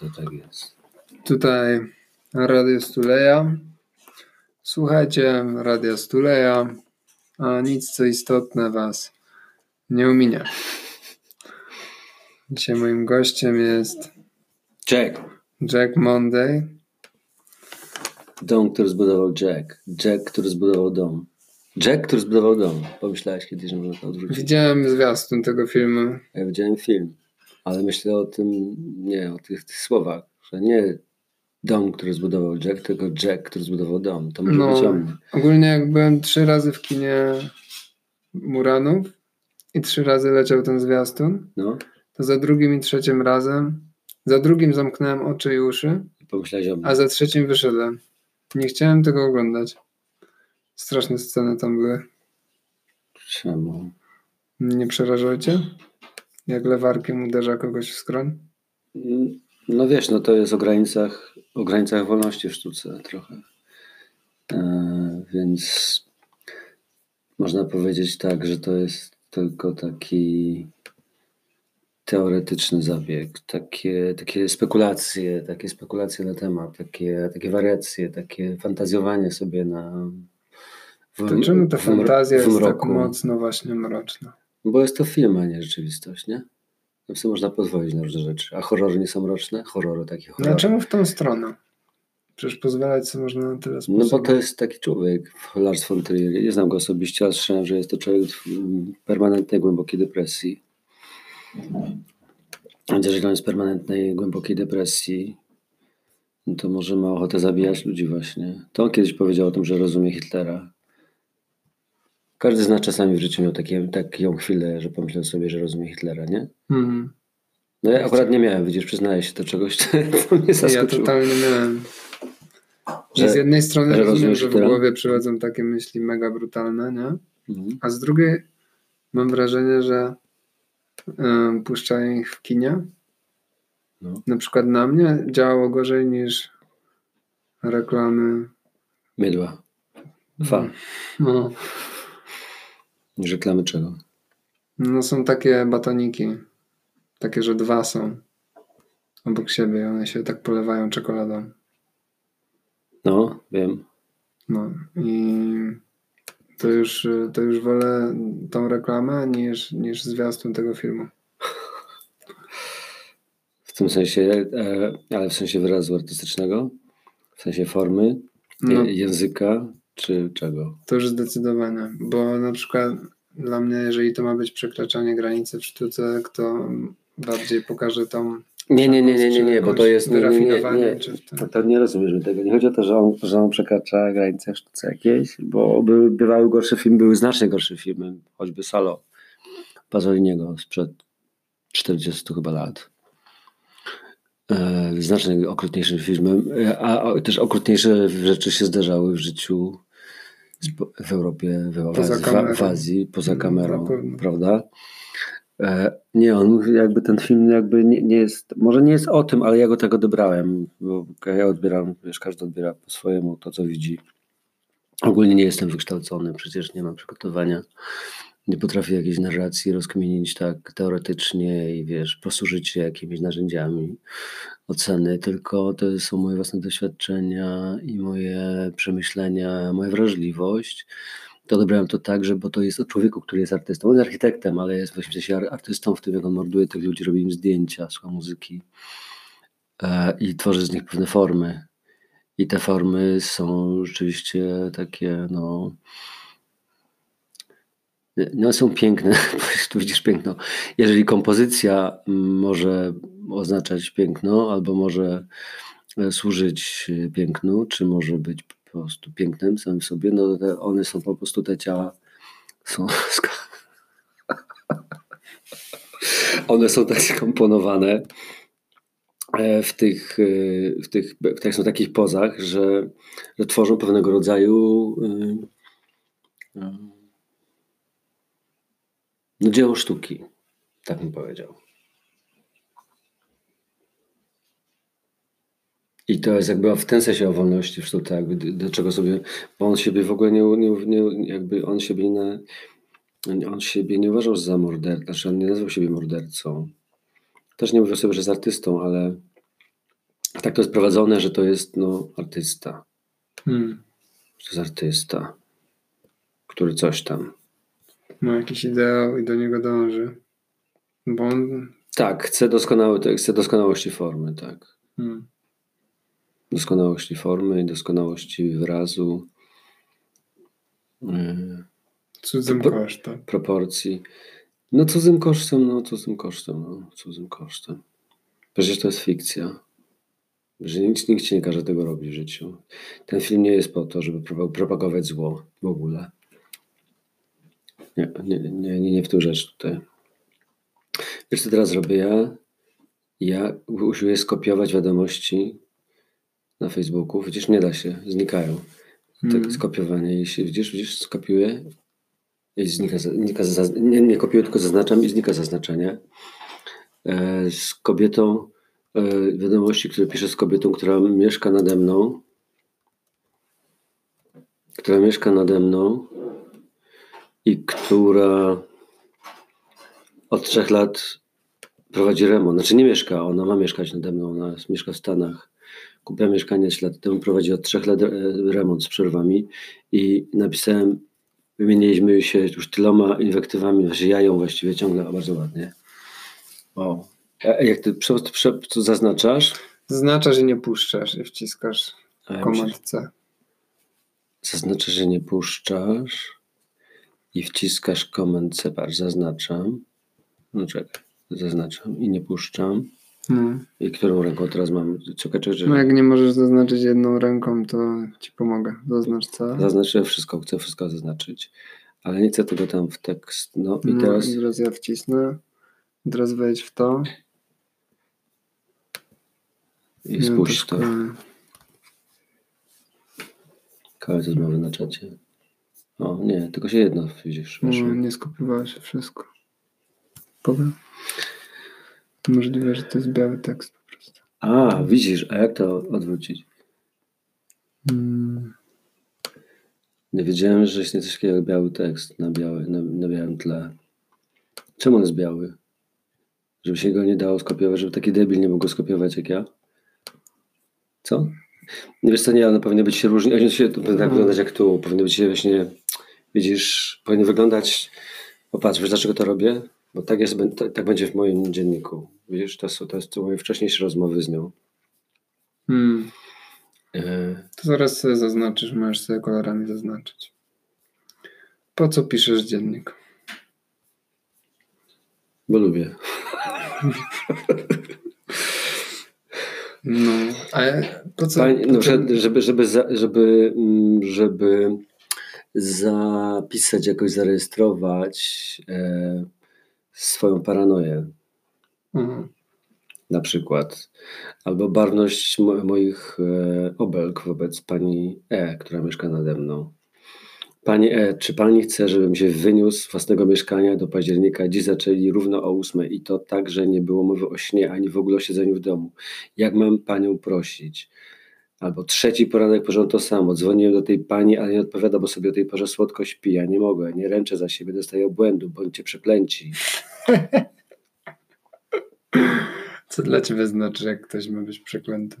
to tak jest. Tutaj Radio Stuleja. Słuchajcie Radia Stuleja, a nic co istotne Was nie ominie. Dzisiaj moim gościem jest Jack. Jack Monday. Dom, który zbudował Jack. Jack, który zbudował dom. Jack, który zbudował dom. Pomyślałeś kiedyś, że można to odwrócić? Widziałem zwiastun tego filmu. Ja widziałem film, ale myślę o tym, nie, o tych, tych słowach, że nie dom, który zbudował Jack, tylko Jack, który zbudował dom. To może No. być on. Ogólnie jak byłem trzy razy w kinie Muranów i trzy razy leciał ten zwiastun, No, to za drugim i trzecim razem, za drugim zamknąłem oczy i uszy, i o mnie. a za trzecim wyszedłem. Nie chciałem tego oglądać. Straszne sceny tam były. Czemu? Nie przerażały cię? Jak lewarkiem uderza kogoś w skroń? Mm, No wiesz, no to jest o granicach, o granicach wolności w sztuce trochę. E, więc można powiedzieć tak, że to jest tylko taki teoretyczny zabieg, takie, takie spekulacje, takie spekulacje na temat, takie, takie wariacje, takie fantazjowanie sobie na w, To czemu ta fantazja jest tak mocno właśnie mroczna? Bo jest to film, a nie rzeczywistość, nie? No sobie można pozwolić na różne rzeczy. A horrory nie są mroczne? Horrory takie horrory. No czemu w tą stronę? Przecież pozwalać sobie można na tyle No sposobów. bo to jest taki człowiek, Lars von Trier. Nie znam go osobiście, ale słyszałem, że jest to człowiek w permanentnej, głębokiej depresji. Więc jeżeli on jest w permanentnej, głębokiej depresji, no to może ma ochotę zabijać ludzi właśnie. To on kiedyś powiedział o tym, że rozumie Hitlera. Każdy z nas czasami w życiu miał takie, taką chwilę, że pomyślał sobie, że rozumie Hitlera, nie? Mhm. No ja akurat nie miałem, widzisz, przyznaję się do czegoś, co mnie Ja zaskoczyło. totalnie miałem. Że Że- z jednej strony że rozumiem, że w głowie przychodzą takie myśli mega brutalne, nie? Mhm. A z drugiej mam wrażenie, że em, puszczają ich w kinie. No. Na przykład na mnie działało gorzej niż reklamy. Mydła. Fa. No, Reklamy czego? no są takie batoniki. Takie, że dwa są obok siebie i one się tak polewają czekoladą. No, wiem. No i to już, to już wolę tą reklamę niż, niż zwiastun tego filmu. W tym sensie, e, ale w sensie wyrazu artystycznego? W sensie formy, No, języka, czy czego? to już zdecydowanie, bo na przykład dla mnie, jeżeli to ma być przekraczanie granicy w sztuce, kto bardziej pokaże tą Nie, nie, nie, nie, nie, nie, bo to jest... Nie, nie, nie. To, to nie rozumiesz mi tego. Nie chodzi o to, że on, że on przekracza granice w sztuce jakieś, bo były, bywały gorsze filmy, były znacznie gorsze filmy, choćby Salo Pasoliniego sprzed 40 chyba lat. E, znacznie okrutniejszym filmem, e, a, też okrutniejsze rzeczy się zdarzały w życiu w Europie, w, Poza Azji, kamerą. w Azji, poza No, kamerą, pewno. prawda? E, nie, on jakby ten film jakby nie, nie jest, może nie jest o tym, ale ja go tak odebrałem, bo ja odbieram, wiesz, każdy odbiera po swojemu to, co widzi. Ogólnie nie jestem wykształcony, przecież nie mam przygotowania. Nie potrafię jakiejś narracji rozkminić tak teoretycznie i wiesz, posłużyć się jakimiś narzędziami oceny, tylko to są moje własne doświadczenia i moje przemyślenia, moja wrażliwość. To odebrałem to tak, że bo to jest o człowieku, który jest artystą. On jest architektem, ale jest w sensie ar- artystą w tym, jak on morduje tych ludzi, robi im zdjęcia, słucha muzyki e, i tworzy z nich pewne formy. I te formy są rzeczywiście takie, no. No, są piękne, tu widzisz piękno. Jeżeli kompozycja mm, może oznaczać piękno, albo może e, służyć e, pięknu, czy może być po prostu pięknem samym sobie, no one są po prostu te ciała są one są tak skomponowane e, w tych, w tych, w tych są takich pozach, że, że tworzą pewnego rodzaju e, no, dzieło sztuki, tak bym powiedział. I to jest jakby w ten sensie o wolności w sztuce, jakby do- czego sobie, bo on siebie w ogóle nie, nie, nie jakby on siebie nie, on siebie nie uważał za mordercę, znaczy on nie nazywał siebie mordercą. Też nie mówił sobie, że jest artystą, ale tak to jest prowadzone, że to jest no, artysta. Hmm. To jest artysta, który coś tam. Ma jakiś ideał i do niego dąży. Bo on. Tak, chce, doskonały, chce doskonałości formy, tak. Hmm. Doskonałości formy i doskonałości wyrazu, yy, Cudzym Pro- kosztem. proporcji. No cudzym kosztem, no cudzym kosztem, no cudzym kosztem. Przecież to jest fikcja. Że nikt, nikt ci nie każe tego robić w życiu. Ten film nie jest po to, żeby propa- propagować zło w ogóle. Nie, nie, nie, nie, nie w tą rzecz tutaj. Wiesz co teraz robię ja? Ja usiłuję skopiować wiadomości na Facebooku. Widzisz, nie da się, znikają. Mm. Tak, skopiowanie. Jeśli widzisz, widzisz, skopiuję i znika, znika nie, nie kopiuję, tylko zaznaczam i znika zaznaczenie. E, z kobietą, e, wiadomości, które piszę z kobietą, która mieszka nade mną, która mieszka nade mną i która od trzech lat prowadzi remont. Znaczy nie mieszka, ona ma mieszkać nade mną, ona mieszka w Stanach. Kupiła mieszkanie 3 lat temu, prowadzi od trzech lat e, remont z przerwami i napisałem, wymieniliśmy się już tyloma inwektywami, znaczy ja ją właściwie ciągle, a bardzo ładnie. O. A jak ty prze, prze, co zaznaczasz? Zaznaczasz i nie puszczasz i wciskasz ja myślę, C. zaznaczasz, że nie puszczasz i wciskasz komend C, patrz, zaznaczam. No czekaj, zaznaczam i nie puszczam. No. I którą ręką teraz mam? Czekaj, czekaj, no czekaj. jak nie możesz zaznaczyć jedną ręką, to ci pomogę. Zaznacz C. Zaznaczyłem wszystko, chcę wszystko zaznaczyć. Ale nie chcę tego tam w tekst. No i no, teraz i teraz ja wcisnę. Teraz wejdź w to. i Ja spuść to. Kawałek rozmowy na czacie. O, nie, tylko się jedno widzisz. No, nie skopiowałeś się wszystko. Powiem. Możliwe, że to jest biały tekst po prostu. A, widzisz, a jak to odwrócić? Mm. Nie wiedziałem, że istnieje coś takiego jak biały tekst na, biały, na, na białym tle. Czemu on jest biały? Żeby się go nie dało skopiować, żeby taki debil nie mógł go skopiować jak ja? Co? Nie wiesz co, nie, one powinny być się różni. Się, to powinny tak wyglądać jak tu. Powinny być się właśnie, widzisz, powinny wyglądać. Popatrz, wiesz dlaczego to robię? Bo tak, jest, tak, będzie w moim dzienniku. Widzisz, to, są, to jest moje wcześniejsze rozmowy z nią. Hmm. E, To zaraz sobie zaznaczysz, możesz sobie kolorami zaznaczyć. Po co piszesz dziennik? bo lubię. No, a po co? Po no, żeby, żeby, żeby, za, żeby, mm, żeby zapisać, jakoś zarejestrować e, swoją paranoję Mhm. na przykład, albo barwność mo, moich e, obelg wobec pani E, która mieszka nade mną. Pani E, czy pani chce, żebym się wyniósł z własnego mieszkania do października? Dziś zaczęli równo o ósmej i to tak, że nie było mowy o śnie, ani w ogóle o siedzeniu w domu. Jak mam panią prosić? Albo trzeci poranek porząd to samo. Dzwoniłem do tej pani, ale nie odpowiada, bo sobie o tej porze słodko śpi. Ja nie mogę, nie ręczę za siebie, dostaję obłędu, bądźcie przeklęci. Co dla ciebie znaczy, jak ktoś ma być przeklęty?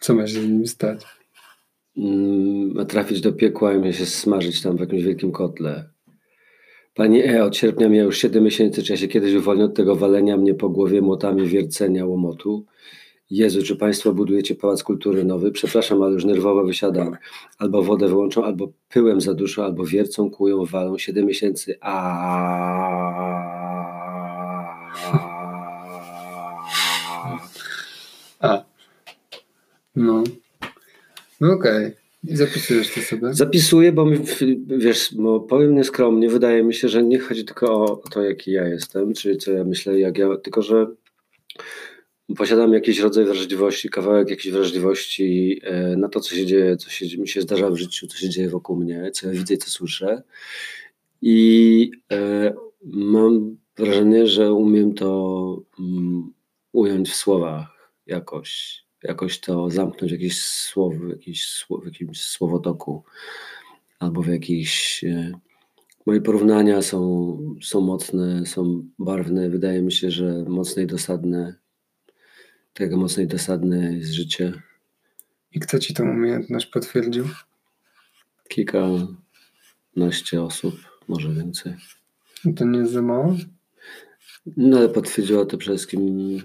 Co ma się z nim stać? Mm, a trafić do piekła i mnie się smażyć tam w jakimś wielkim kotle. Pani E, od sierpnia miała już 7 miesięcy, czy ja się kiedyś uwolnię od tego walenia mnie po głowie młotami wiercenia łomotu? Jezu, czy Państwo budujecie pałac kultury nowy? Przepraszam, ale już nerwowo wysiadam. Albo wodę wyłączą, albo pyłem za dużo, albo wiercą, kują, walą. 7 miesięcy. A. No. No okej. I zapisujesz to sobie? Zapisuję, bo mi, wiesz, bo powiem nieskromnie, wydaje mi się, że nie chodzi tylko o to, jaki ja jestem, czyli co ja myślę, jak ja, tylko że posiadam jakiś rodzaj wrażliwości, kawałek jakiejś wrażliwości e, na to, co się dzieje, co się, mi się zdarza w życiu, co się dzieje wokół mnie, co ja widzę i co słyszę. I e, mam wrażenie, że umiem to mm, ująć w słowach jakoś, jakoś to zamknąć w jakieś słowo, w, jakiś, w jakimś słowotoku albo w jakiejś. e, Moje porównania są, są mocne, są barwne. Wydaje mi się, że mocne i dosadne. Tego mocno i dosadne jest życie. I kto ci tą umiejętność potwierdził? Kilkanaście osób, może więcej. No to nie jest za mało? No ale potwierdziło to przede wszystkim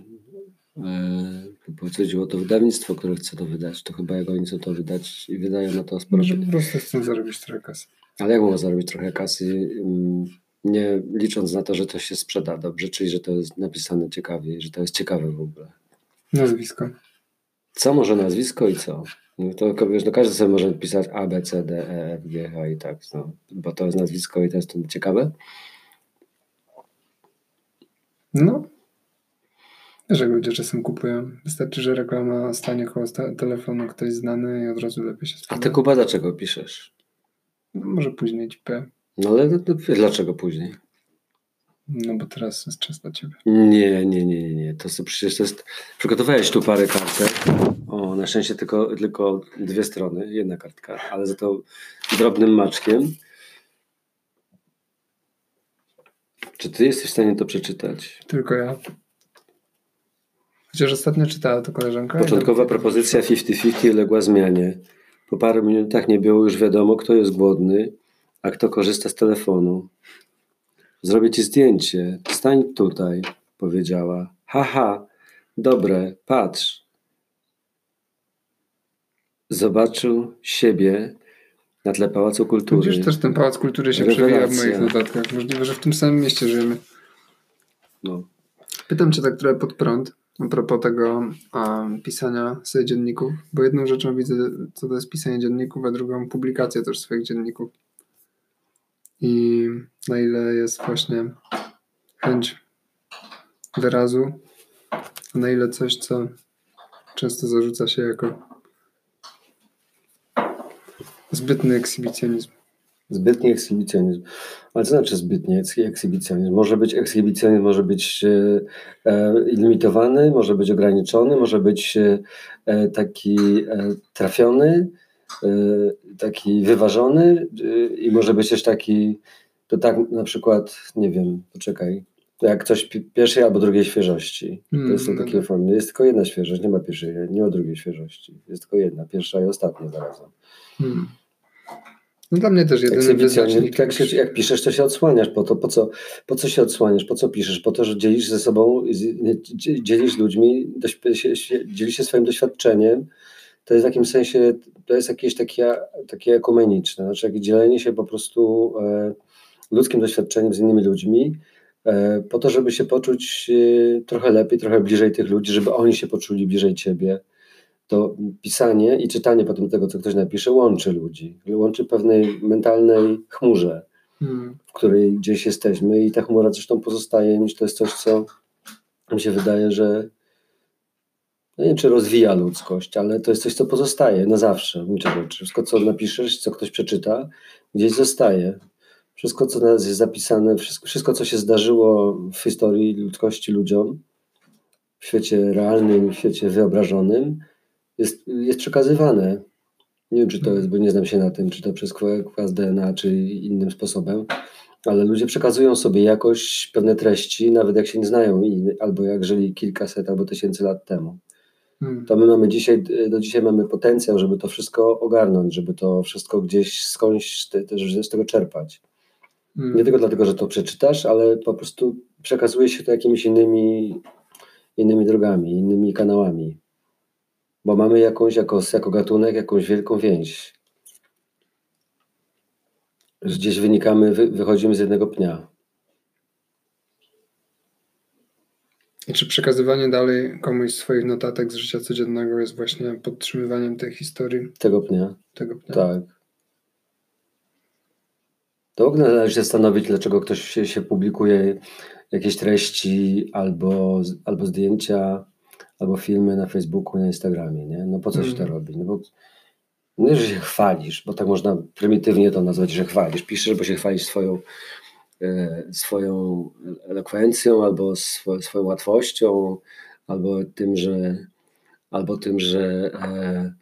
e, potwierdziło to wydawnictwo, które chce to wydać. To chyba jak oni chcą to wydać i wydają na to sporo Może po prostu chcą zarobić trochę kasy. Ale jak mogą zarobić trochę kasy, mm, nie licząc na to, że to się sprzeda dobrze, czyli że to jest napisane ciekawie, że to jest ciekawe w ogóle. Nazwisko. Co może nazwisko i co? No to wiesz, no każdy sobie może pisać A, B, C, D, E, F, G, H i tak, no, bo to jest nazwisko i to jest to ciekawe. No. Jak ludzie czasem kupują. Wystarczy, że reklama stanie koło telefonu ktoś znany i od razu lepiej się A sprzeda. ty Kuba dlaczego piszesz? No, może później ci powiem. No ale dlaczego później? No bo teraz jest czas dla ciebie. Nie, nie, nie, nie, nie. To przecież to jest. Przygotowałeś tu parę kartek. O, na szczęście tylko, tylko dwie strony, jedna kartka, ale za to drobnym maczkiem. Czy ty jesteś w stanie to przeczytać? Tylko ja. Chociaż ostatnio czytała to koleżanka. Początkowa propozycja 50-50 uległa zmianie. Po paru minutach nie było już wiadomo, kto jest głodny, a kto korzysta z telefonu. Zrobię ci zdjęcie. Stań tutaj, powiedziała. Haha, dobre, patrz. Zobaczył siebie na tle Pałacu Kultury. Widzisz, też ten Pałac Kultury się przewija w moich notatkach. Możliwe, że w tym samym mieście żyjemy. No. Pytam cię tak trochę pod prąd a propos tego a, pisania sobie dzienników, bo jedną rzeczą widzę, co to jest pisanie dzienników, a drugą publikację też swoich dzienników. I na ile jest właśnie chęć wyrazu, a na ile coś, co często zarzuca się jako zbytny ekshibicjonizm. Zbytni ekshibicjonizm. Ale co znaczy zbytni eks- ekshibicjonizm? Może być ekshibicjonizm, może być e, e, limitowany, może być ograniczony, może być e, e, taki e, trafiony, taki wyważony e, i może być też taki, to tak na przykład, nie wiem, poczekaj, jak coś pi- pierwszej albo drugiej świeżości. To Mm, są no takie formy. Jest tylko jedna świeżość, nie ma pierwszej, nie ma drugiej świeżości. Jest tylko jedna, pierwsza i ostatnia zarazem. Hmm. No dla mnie też jedyny wyznacznik. jak, się, jak piszesz, to się odsłaniasz. Po, to, po, co, po co się odsłaniasz? Po co piszesz? Po to, że dzielisz ze sobą, dzielisz ludźmi, dzielisz się swoim doświadczeniem. To jest w jakimś sensie, to jest jakieś takie, takie ekumeniczne, znaczy jak dzielenie się po prostu e, ludzkim doświadczeniem z innymi ludźmi, e, po to, żeby się poczuć e, trochę lepiej, trochę bliżej tych ludzi, żeby oni się poczuli bliżej ciebie to pisanie i czytanie potem tego, co ktoś napisze, łączy ludzi. Łączy pewnej mentalnej chmurze, Hmm. w której gdzieś jesteśmy i ta chmura zresztą pozostaje, niż to jest coś, co mi się wydaje, że no nie czy rozwija ludzkość, ale to jest coś, co pozostaje na zawsze. Wszystko, co napiszesz, co ktoś przeczyta, gdzieś zostaje. Wszystko, co nas jest zapisane, wszystko, wszystko, co się zdarzyło w historii ludzkości ludziom, w świecie realnym, w świecie wyobrażonym, jest, jest przekazywane. Nie wiem, czy to jest, bo nie znam się na tym, czy to przez kwa- kwas DNA, czy innym sposobem, ale ludzie przekazują sobie jakoś pewne treści, nawet jak się nie znają, albo jak żyli kilkaset albo tysięcy lat temu. Hmm. To my mamy dzisiaj, do dzisiaj mamy potencjał, żeby to wszystko ogarnąć, żeby to wszystko gdzieś skądś te, też z tego czerpać. Hmm. Nie tylko dlatego, że to przeczytasz, ale po prostu przekazuje się to jakimiś innymi, innymi drogami, innymi kanałami. Bo mamy jakąś, jako, jako gatunek, jakąś wielką więź. Gdzieś wynikamy, wy, wychodzimy z jednego pnia. I czy przekazywanie dalej komuś swoich notatek z życia codziennego jest właśnie podtrzymywaniem tej historii Tego pnia. tego pnia? Tak. To w ogóle należy się zastanowić, dlaczego ktoś się, się publikuje jakieś treści albo, albo zdjęcia, albo filmy na Facebooku, na Instagramie, nie? No po co się to Mhm. robi? No bo nie, że się chwalisz, bo tak można prymitywnie to nazwać, że chwalisz. Piszesz, bo się chwalisz swoją, swoją elokwencją, albo swo, swoją łatwością, albo tym, że albo tym, że, e,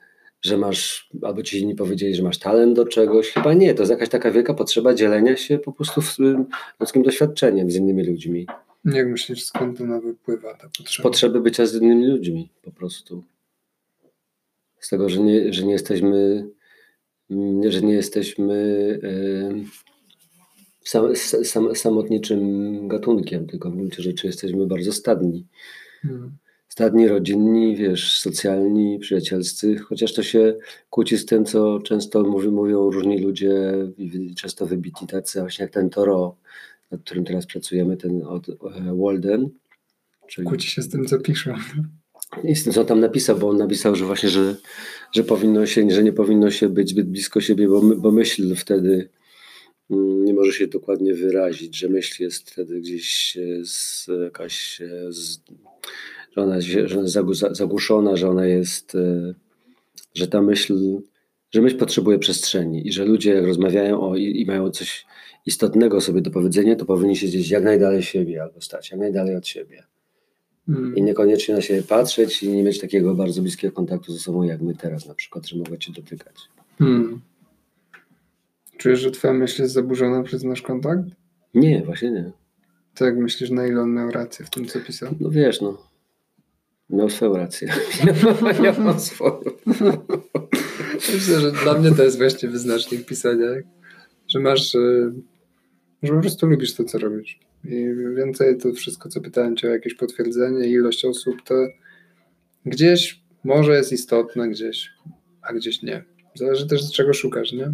że masz, albo ci inni powiedzieli, że masz talent do czegoś. Chyba nie, to jest jakaś taka wielka potrzeba dzielenia się po prostu ludzkim doświadczeniem z innymi ludźmi. Jak myślisz, skąd ona wypływa, ta potrzeba? potrzeby bycia z innymi ludźmi po prostu. Z tego, że nie, że nie jesteśmy, mm, że nie jesteśmy em, sam, sam, samotniczym gatunkiem, tylko w gruncie rzeczy jesteśmy bardzo stadni. Hmm. Stadni, rodzinni, wiesz, socjalni, przyjacielscy, chociaż to się kłóci z tym, co często mówi, mówią różni ludzie, często wybitni tacy, właśnie jak ten Toro, nad którym teraz pracujemy, ten od e, Walden. Czyli Kłóci się z tym, co piszą. i z tym, co tam napisał, bo on napisał, że właśnie, że, że powinno się, że nie powinno się być zbyt blisko siebie, bo, my, bo myśl wtedy nie może się dokładnie wyrazić, że myśl jest wtedy gdzieś e, z, jakaś, e, z, że ona jest, że ona jest zagłuszona, że ona jest, e, że ta myśl, że myśl potrzebuje przestrzeni i że ludzie jak rozmawiają o, i, i mają coś istotnego sobie do powiedzenia, to powinni się gdzieś jak najdalej siebie albo stać, jak najdalej od siebie Hmm. i niekoniecznie na siebie patrzeć i nie mieć takiego bardzo bliskiego kontaktu ze sobą jak my teraz na przykład, że mogę cię dotykać. Hmm. Czujesz, że twoja myśl jest zaburzona przez nasz kontakt? Nie, właśnie nie. To jak myślisz, na ile on miał rację w tym, co pisał? No wiesz, no. Miał swoją rację. ja mam swoją. Myślę, że dla mnie to jest właśnie wyznacznik pisania. Że masz, y, że po prostu lubisz to, co robisz. I więcej to wszystko, co pytałem cię o jakieś potwierdzenie, ilość osób, to gdzieś może jest istotne, gdzieś, a gdzieś nie. Zależy też, czego szukasz, nie?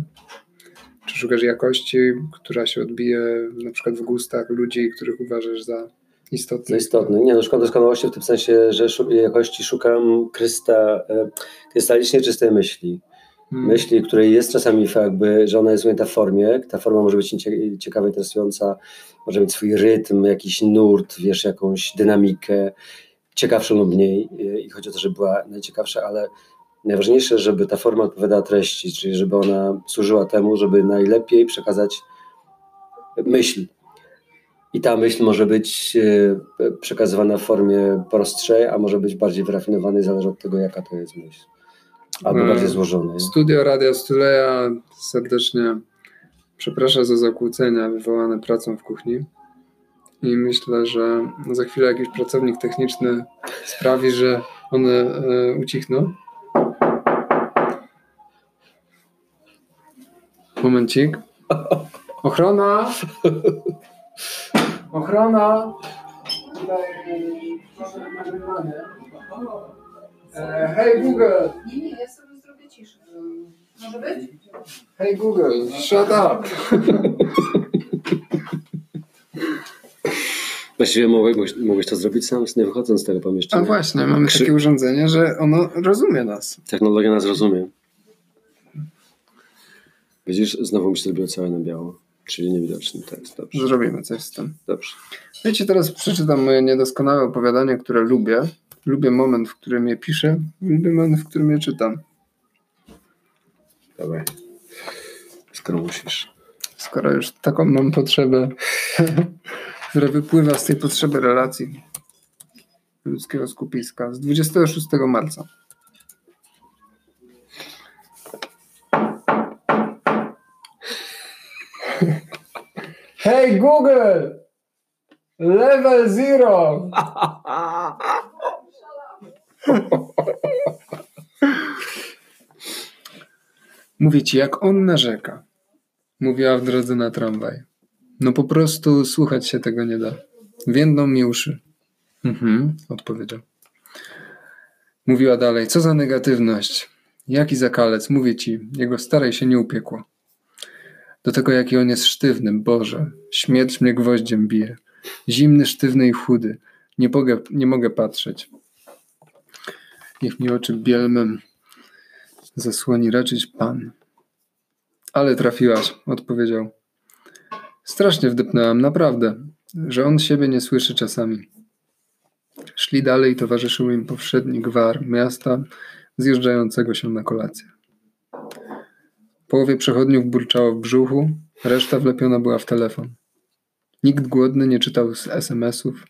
Czy szukasz jakości, która się odbije na przykład w gustach ludzi, których uważasz za istotne. To istotne. Nie, no szukam doskonałości w tym sensie, że jakości szukam krysta, e, krystalicznie czystej myśli. Hmm. myśli, której jest czasami jakby, że ona jest ujęta w formie. Ta forma może być cie- ciekawa, interesująca, może mieć swój rytm, jakiś nurt, wiesz, jakąś dynamikę, ciekawszą lub mniej. I chodzi o to, żeby była najciekawsza, ale najważniejsze, żeby ta forma odpowiadała treści, czyli żeby ona służyła temu, żeby najlepiej przekazać myśl. I ta myśl może być e, przekazywana w formie prostszej, a może być bardziej wyrafinowanej, zależy od tego, jaka to jest myśl. Albo Mm. bardziej złożona. Studio Radia Stuleja serdecznie przeprasza za zakłócenia wywołane pracą w kuchni. I myślę, że za chwilę jakiś pracownik techniczny sprawi, że one e, ucichną. Momencik. Ochrona! Ochrona! E, Hej Google! Nie, nie, ja sobie zrobię ciszę. Może być? Hey Google, shut up! Właściwie mogłeś, mogłeś to zrobić sam, nie wychodząc z tego A pomieszczenia. właśnie, mamy Krzy- takie urządzenie, że ono rozumie nas. Technologia nas rozumie. Widzisz, znowu mi się zrobiło całe na biało, czyli niewidoczny tekst. Dobrze, Zrobimy coś z tym. dobrze. Wiecie, teraz przeczytam moje niedoskonałe opowiadanie, które lubię. Lubię moment, w którym je piszę, lubię moment, w którym je czytam. Dawaj. Skoro musisz. Skoro już taką mam potrzebę, która wypływa z tej potrzeby relacji ludzkiego skupiska z 26 marca. Hey Google! Level zero! Mówię ci, jak on narzeka. Mówiła w drodze na tramwaj. No po prostu słuchać się tego nie da. Więdną mi uszy. Mhm, odpowiedział. Mówiła dalej, co za negatywność. Jaki zakalec, mówię ci, jego starej się nie upiekło. Do tego jaki on jest sztywny, Boże. Śmierć mnie gwoździem bije. Zimny, sztywny i chudy. Nie mogę, nie mogę patrzeć. Niech mi oczy bielmem zasłoni raczyć Pan. Ale trafiłaś, odpowiedział. Strasznie wdepnęłam, naprawdę, że on siebie nie słyszy czasami. Szli dalej, towarzyszył im powszedni gwar miasta zjeżdżającego się na kolację. Połowie przechodniów burczało w brzuchu, reszta wlepiona była w telefon. Nikt głodny nie czytał z SMS-ów.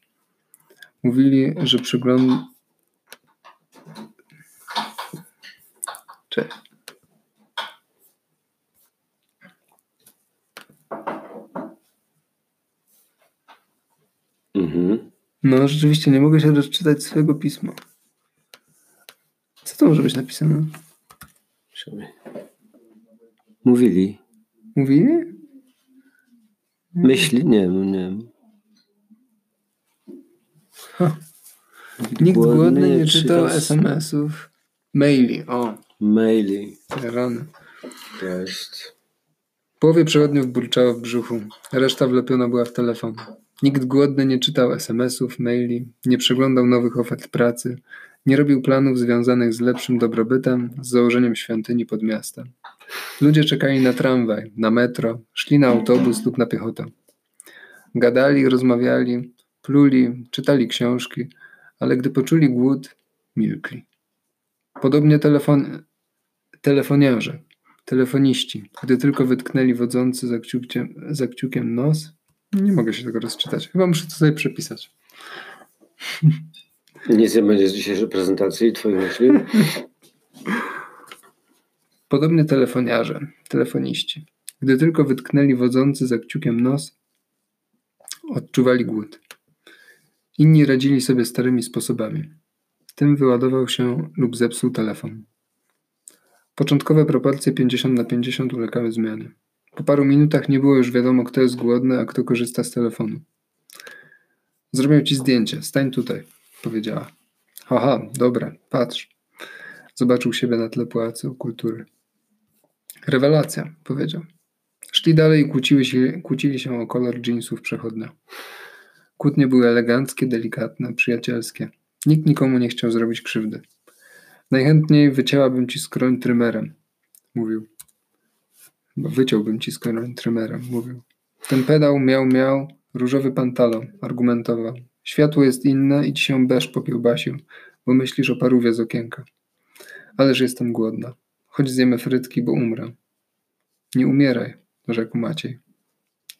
Mówili, że przygląd... Cześć. Mhm. No, rzeczywiście nie mogę się doczytać swojego pisma. Co to może być napisane? Mówili. Mówili? Myśli? Nie wiem, nie. Ha. Nikt głodny nie czytał SMS-ów. Maili, o, Maili. rany. W połowie przechodniów burczało w brzuchu, reszta wlepiona była w telefon. Nikt głodny nie czytał SMS-ów, maili, nie przeglądał nowych ofert pracy, nie robił planów związanych z lepszym dobrobytem, z założeniem świątyni pod miastem. Ludzie czekali na tramwaj, na metro, szli na autobus lub na piechotę. Gadali, rozmawiali, pluli, czytali książki, ale gdy poczuli głód, milkli. Podobnie telefon, telefoniarze, telefoniści, gdy tylko wytknęli wodzący za kciukiem, za kciukiem nos, nie mogę się tego rozczytać. Chyba muszę to sobie przepisać. Nic nie będzie z dzisiejszej prezentacji twoich myśli? Podobnie telefoniarze, telefoniści, gdy tylko wytknęli wodzący za kciukiem nos, odczuwali głód. Inni radzili sobie starymi sposobami. Tym wyładował się lub zepsuł telefon. Początkowe proporcje 50 na 50 ulegały zmianie. Po paru minutach nie było już wiadomo, kto jest głodny, a kto korzysta z telefonu. Zrobię ci zdjęcie, stań tutaj, powiedziała. Haha, dobra, patrz. Zobaczył siebie na tle pałacu kultury. Rewelacja, powiedział. Szli dalej i kłóciły się, kłócili się o kolor jeansów przechodnia. Kłótnie były eleganckie, delikatne, przyjacielskie. Nikt nikomu nie chciał zrobić krzywdy. Najchętniej wycięłabym ci skroń trymerem, mówił. Chyba wyciąłbym ci skroń trymerem, mówił. Ten pedał miał, miał różowy pantalon, argumentował. Światło jest inne i ci się beszcz popiełbasił, bo myślisz o parówie z okienka. Ależ jestem głodna. Chodź zjemy frytki, bo umrę. Nie umieraj, rzekł Maciej.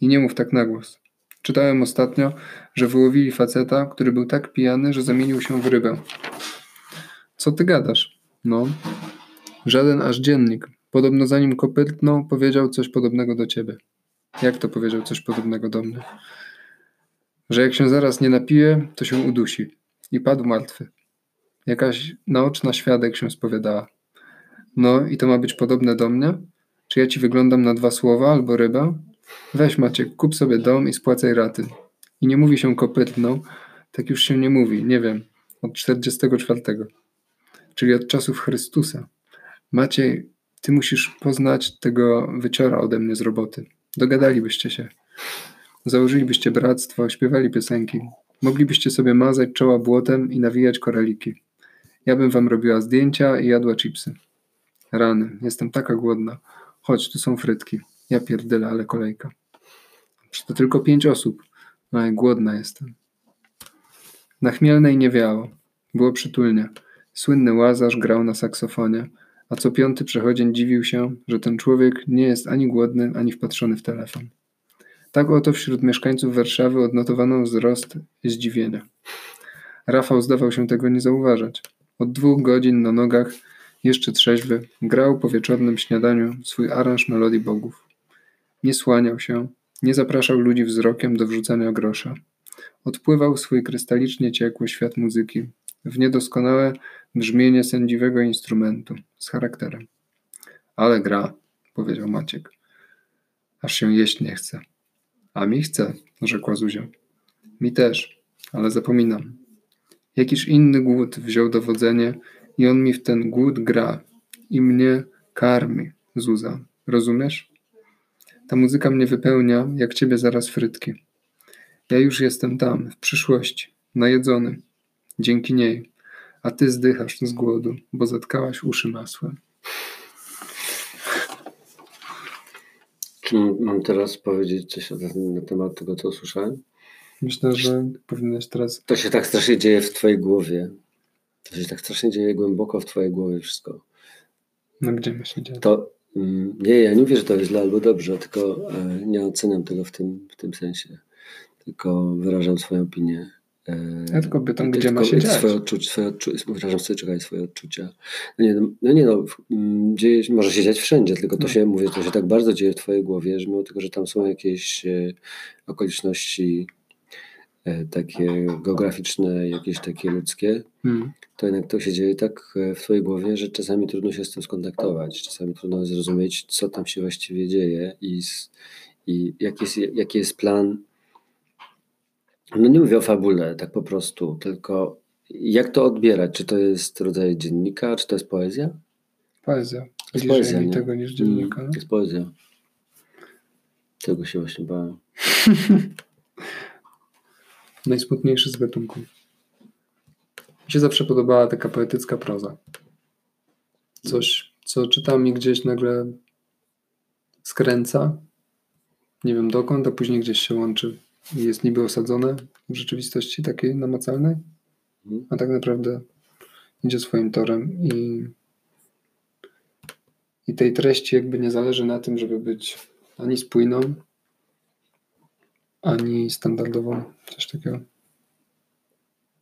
I nie mów tak na głos. Czytałem ostatnio, że wyłowili faceta, który był tak pijany, że zamienił się w rybę. Co ty gadasz? No. Żaden aż dziennik. Podobno zanim kopytnął, powiedział coś podobnego do ciebie. Jak to powiedział coś podobnego do mnie? Że jak się zaraz nie napije, to się udusi. I padł martwy. Jakaś naoczna świadek się spowiadała. No i to ma być podobne do mnie? Czy ja ci wyglądam na dwa słowa albo rybę? Weź Maciek, kup sobie dom i spłacaj raty. I nie mówi się kopytną, tak już się nie mówi, nie wiem, od 44. Czyli od czasów Chrystusa. Maciej, ty musisz poznać tego wyciora ode mnie z roboty. Dogadalibyście się. Założylibyście bractwo, śpiewali piosenki. Moglibyście sobie mazać czoła błotem i nawijać koraliki. Ja bym wam robiła zdjęcia i jadła chipsy. Rany, jestem taka głodna. Chodź, tu są frytki. Ja pierdolę, ale kolejka. To tylko pięć osób. No i głodna jestem. Na Chmielnej nie wiało. Było przytulnie. Słynny Łazarz grał na saksofonie, a co piąty przechodzień dziwił się, że ten człowiek nie jest ani głodny, ani wpatrzony w telefon. Tak oto wśród mieszkańców Warszawy odnotowano wzrost zdziwienia. Rafał zdawał się tego nie zauważać. Od dwóch godzin na nogach, jeszcze trzeźwy, grał po wieczornym śniadaniu swój aranż melodii bogów. Nie słaniał się, nie zapraszał ludzi wzrokiem do wrzucania grosza. Odpływał swój krystalicznie ciekły świat muzyki, w niedoskonałe brzmienie sędziwego instrumentu, z charakterem. Ale gra, powiedział Maciek. Aż się jeść nie chce. A mi chce, rzekła Zuzia. Mi też, ale zapominam. Jakiś inny głód wziął dowodzenie i on mi w ten głód gra i mnie karmi, Zuza. Rozumiesz? Ta muzyka mnie wypełnia, jak ciebie zaraz frytki. Ja już jestem tam, w przyszłości, najedzony. Dzięki niej. A ty zdychasz z głodu, bo zatkałaś uszy masłem. Czy mam teraz powiedzieć coś na temat tego, co usłyszałem? Myślę, że powinieneś teraz. To się tak strasznie dzieje w twojej głowie. To się tak strasznie dzieje głęboko w twojej głowie wszystko. No gdzie ma się dziać? To mm, nie, ja nie mówię, że to jest źle albo dobrze, tylko e, nie oceniam tego w tym, w tym sensie. Tylko wyrażam swoją opinię. E, Ja tylko pytam, gdzie ma się dziać. Swoje odczucia, swoje odczucia, wyrażam sobie, czekaj, swoje odczucia. No nie, no, nie no, mm, dzieje, może się dziać wszędzie, tylko to No. się, mówię, to się tak bardzo dzieje w twojej głowie, że mimo tego, że tam są jakieś e, okoliczności takie geograficzne, jakieś takie ludzkie, Hmm. to jednak to się dzieje tak e, w twojej głowie, że czasami trudno się z tym skontaktować, czasami trudno zrozumieć, co tam się właściwie dzieje i, i jaki, jest, jaki jest plan. No nie mówię o fabule, tak po prostu, tylko jak to odbierać? Czy to jest rodzaj dziennika, czy to jest poezja? Poezja. To jest poezja, nie? tego niż dziennika. Mm, To jest poezja. Tego się właśnie bałem. Najsmutniejszy z gatunków. Mi się zawsze podobała taka poetycka proza. Coś, co czytam i gdzieś nagle skręca. Nie wiem dokąd, a później gdzieś się łączy i jest niby osadzone w rzeczywistości takiej namacalnej, Mhm. a tak naprawdę idzie swoim torem i, i tej treści jakby nie zależy na tym, żeby być ani spójną, ani standardową, coś takiego.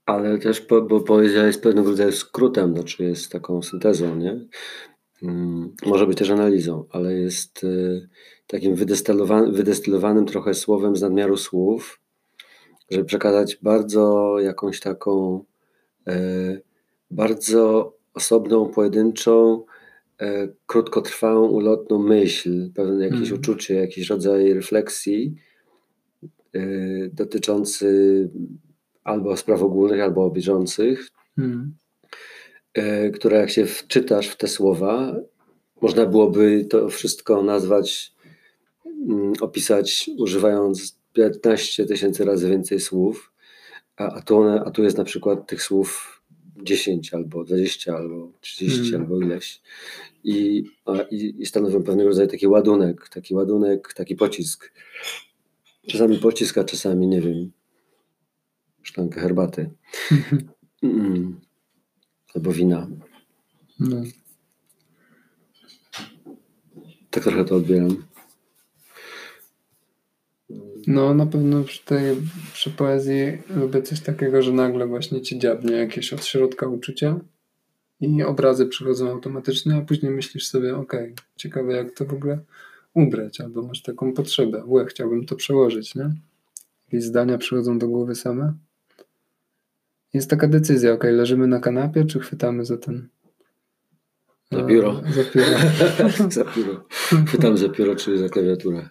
Ale też, bo poezja jest pewnego rodzaju skrótem, znaczy jest taką syntezą, nie? Mm, Może być też analizą, ale jest y, takim wydestylowanym, wydestylowanym trochę słowem z nadmiaru słów, żeby przekazać bardzo jakąś taką e, bardzo osobną, pojedynczą, e, krótkotrwałą, ulotną myśl, pewne jakieś Mhm. uczucie, jakiś rodzaj refleksji dotyczący albo spraw ogólnych, albo bieżących, Hmm. e, które jak się wczytasz w te słowa, można byłoby to wszystko nazwać, mm, opisać używając 15 tysięcy razy więcej słów, a, a, tu one, a tu jest na przykład tych słów 10 albo 20 albo 30 Mm. albo ileś i, a, i, i stanowią pewnego rodzaju taki ładunek, taki ładunek, taki pocisk. Czasami pocisk, a czasami nie wiem, szklankę herbaty. Mm. Albo wina. No. Tak trochę to odbieram. No na pewno przy tej przy poezji lubię coś takiego, że nagle właśnie ci dziabnie jakieś od środka uczucia i obrazy przychodzą automatycznie, a później myślisz sobie, okej, ciekawe jak to w ogóle ubrać, albo masz taką potrzebę, łe, chciałbym to przełożyć, nie? Jakieś zdania przychodzą do głowy same. Jest taka decyzja, okej, leżymy na kanapie, czy chwytamy za ten... Za biuro. e, Za pióro. za pióro. Chwytam za pióro, czy za klawiaturę.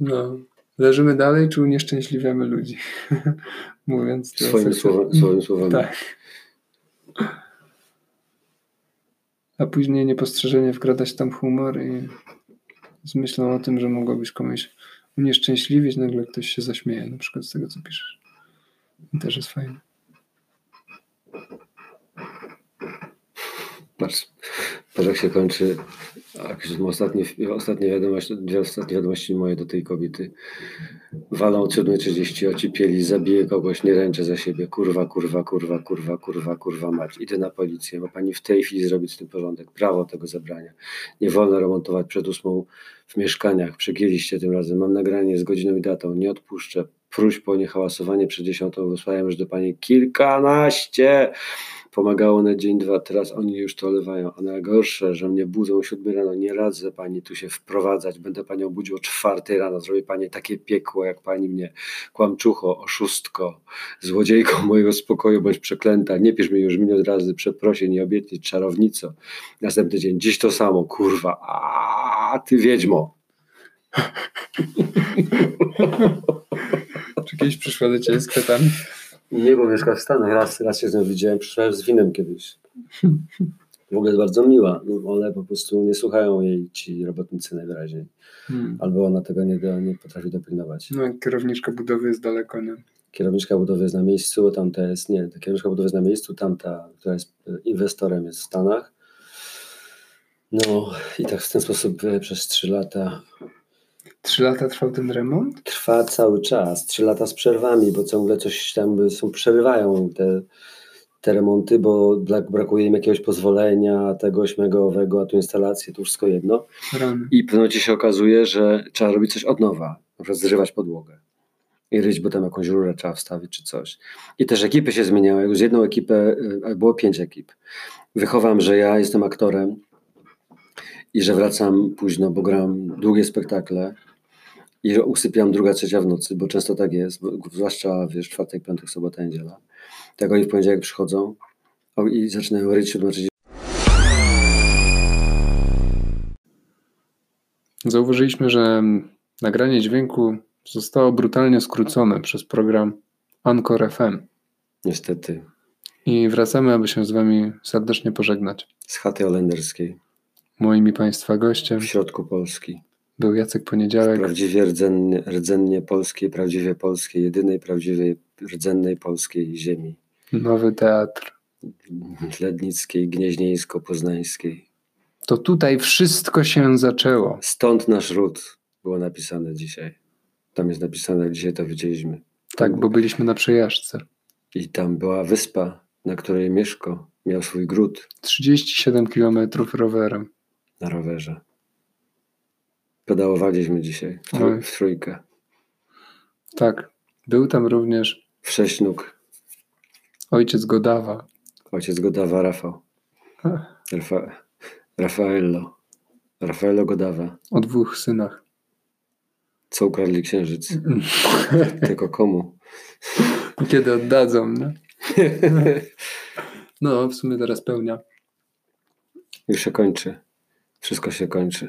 No. Leżymy dalej, czy unieszczęśliwiamy ludzi? Mówiąc to seksu- słowa, swoimi słowami. Tak. A później niepostrzeżenie wkrada się tam humor i z myślą o tym, że mogłabyś komuś unieszczęśliwić, nagle ktoś się zaśmieje na przykład z tego, co piszesz. I też jest fajne. Patrz, patrz się kończy jakieś ostatnie, ostatnie, wiadomości, dwie ostatnie wiadomości moje do tej kobiety. Walą o 7.30, ocipieli, zabiję kogoś, nie ręczę za siebie. Kurwa, kurwa, kurwa, kurwa, kurwa, kurwa mać. Idę na policję, bo pani w tej chwili zrobić z tym porządek. Prawo tego zabrania. Nie wolno remontować przed ósmą w mieszkaniach. Przegięliście tym razem. Mam nagranie z godziną i datą. Nie odpuszczę. Próśb o niehałasowanie przed dziesiątą. Wysłałem już do pani kilkanaście. Pomagało na dzień, dwa, teraz oni już to olewają. A najgorsze, że mnie budzą o siódmy rano. Nie radzę pani tu się wprowadzać. Będę panią budził o czwartej rano. Zrobię pani takie piekło, jak pani mnie. Kłamczucho, oszustko, złodziejko mojego spokoju, bądź przeklęta. Nie pisz mi już milion razy przeprosin i obietnic, czarownico. Następny dzień, dziś to samo, kurwa. A ty wiedźmo. Czy kiedyś przyszła do ciebie z kwiatami? Nie, bo mieszka w Stanach. Raz, raz się z nią widziałem, przyszła z winem kiedyś. W ogóle jest bardzo miła, no, ale po prostu nie słuchają jej ci robotnicy najwyraźniej. Hmm. Albo ona tego nie, nie potrafi dopilnować. No, kierowniczka budowy jest daleko, nie? Kierowniczka budowy jest na miejscu, tamta jest, nie, ta kierowniczka budowy jest na miejscu, tamta, która jest e, inwestorem jest w Stanach. No i tak w ten sposób e, przez trzy lata Trzy lata trwał ten remont? trwa cały czas. Trzy lata z przerwami, bo ciągle coś tam są, przerywają te, te remonty, bo brak, brakuje im jakiegoś pozwolenia, tego, śmego, owego, a tu instalacje, tu wszystko jedno. Rany. I w pewnym momencie się okazuje, że trzeba robić coś od nowa, na przykład zrywać podłogę i ryć, bo tam jakąś rurę trzeba wstawić czy coś. I też ekipy się zmieniały. Już jedną ekipę, y, było pięć ekip. Wychowam, że ja jestem aktorem i że wracam późno, bo gram długie spektakle I usypiam druga, trzecia w nocy, bo często tak jest, zwłaszcza wiesz, czwartek, piątek, sobota, niedziela. Tak oni w poniedziałek przychodzą i zaczynają ryć, tłumaczyć. Zauważyliśmy, że nagranie dźwięku zostało brutalnie skrócone przez program Anchor FM. Niestety. I wracamy, aby się z Wami serdecznie pożegnać. Z chaty holenderskiej. Moim i Państwa gościem W środku Polski. Był Jacek Poniedziałek. Prawdziwie rdzennie, rdzennie polskiej, prawdziwie polskiej, jedynej prawdziwej rdzennej polskiej ziemi. Nowy teatr. Lednickiej, Gnieźnieńsko-Poznańskiej. To tutaj wszystko się zaczęło. Stąd nasz ród było napisane dzisiaj. Tam jest napisane, dzisiaj to widzieliśmy. Tak, bo byliśmy na przejażdżce. I tam była wyspa, na której Mieszko miał swój gród 37 km rowerem. na rowerze. Pedałowaliśmy dzisiaj w, trój, w trójkę. Tak, był tam również W sześć nóg. ojciec Godawa. Ojciec Godawa Rafał. Rafa, Rafaello. Rafaello Godawa. O dwóch synach. Co ukradli księżyc? Tylko komu? Kiedy oddadzą, no? No, w sumie teraz pełnia. Już się kończy. Wszystko się kończy.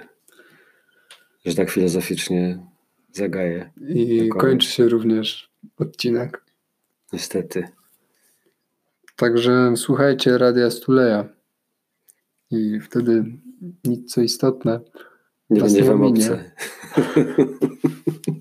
Że tak filozoficznie zagaje. I kończy się również odcinek. Niestety. Także słuchajcie Radia Stuleja. I wtedy nic co istotne. Nie będzie nie wam obce.